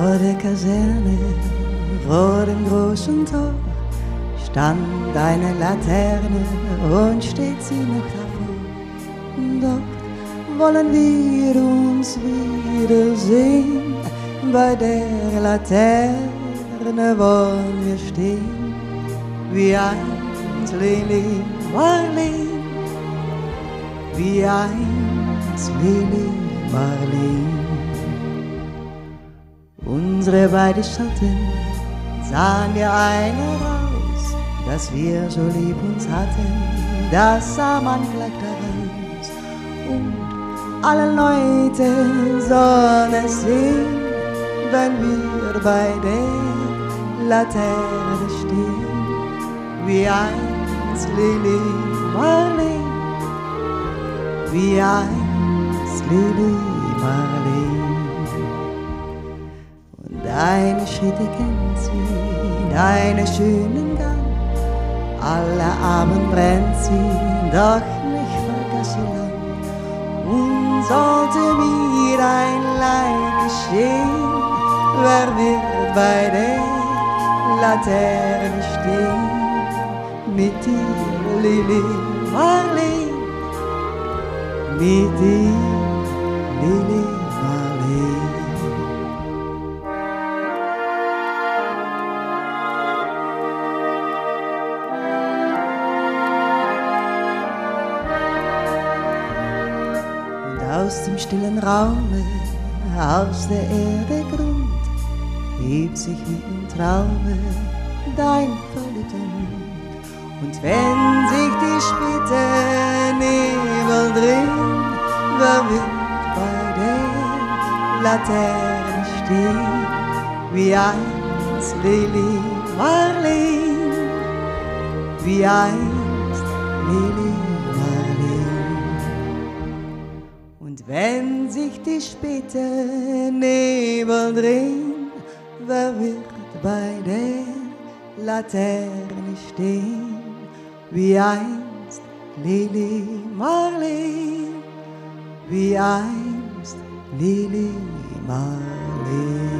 Vor der Kaserne, vor dem großen Tor, stand eine Laterne und steht sie noch davor. Dort wollen wir uns wiedersehen, bei der Laterne wollen wir stehen, wie einst Lili Marleen, wie einst Lili Marleen. Unsere beiden Schatten sahen der eine raus, dass wir so lieb uns hatten, das sah man gleich daraus. Und alle Leute sollen es sehen, wenn wir bei der Laterne stehen, wie einst Lili Marleen, wie einst Lili Marleen. Deine Schritte kennt sie, deine schönen Gang, alle Abend brennt sie, doch nicht vergaß sie lang. Und sollte mir ein Leid geschehen, wer wird bei der Laterne stehen? Mit dir, Lili Marleen, mit dir, Lili aus dem stillen Raume, aus der Erde Grund, hebt sich wie im Traume dein verliebter Mund. Und wenn sich die späte Nebel drehen, wird bei der Laterne stehen, wie einst Lili Marleen, wie einst Lili wenn sich die späte Nebel drehen, wer wird bei der Laterne stehen, wie einst Lili Marleen, wie einst Lili Marleen.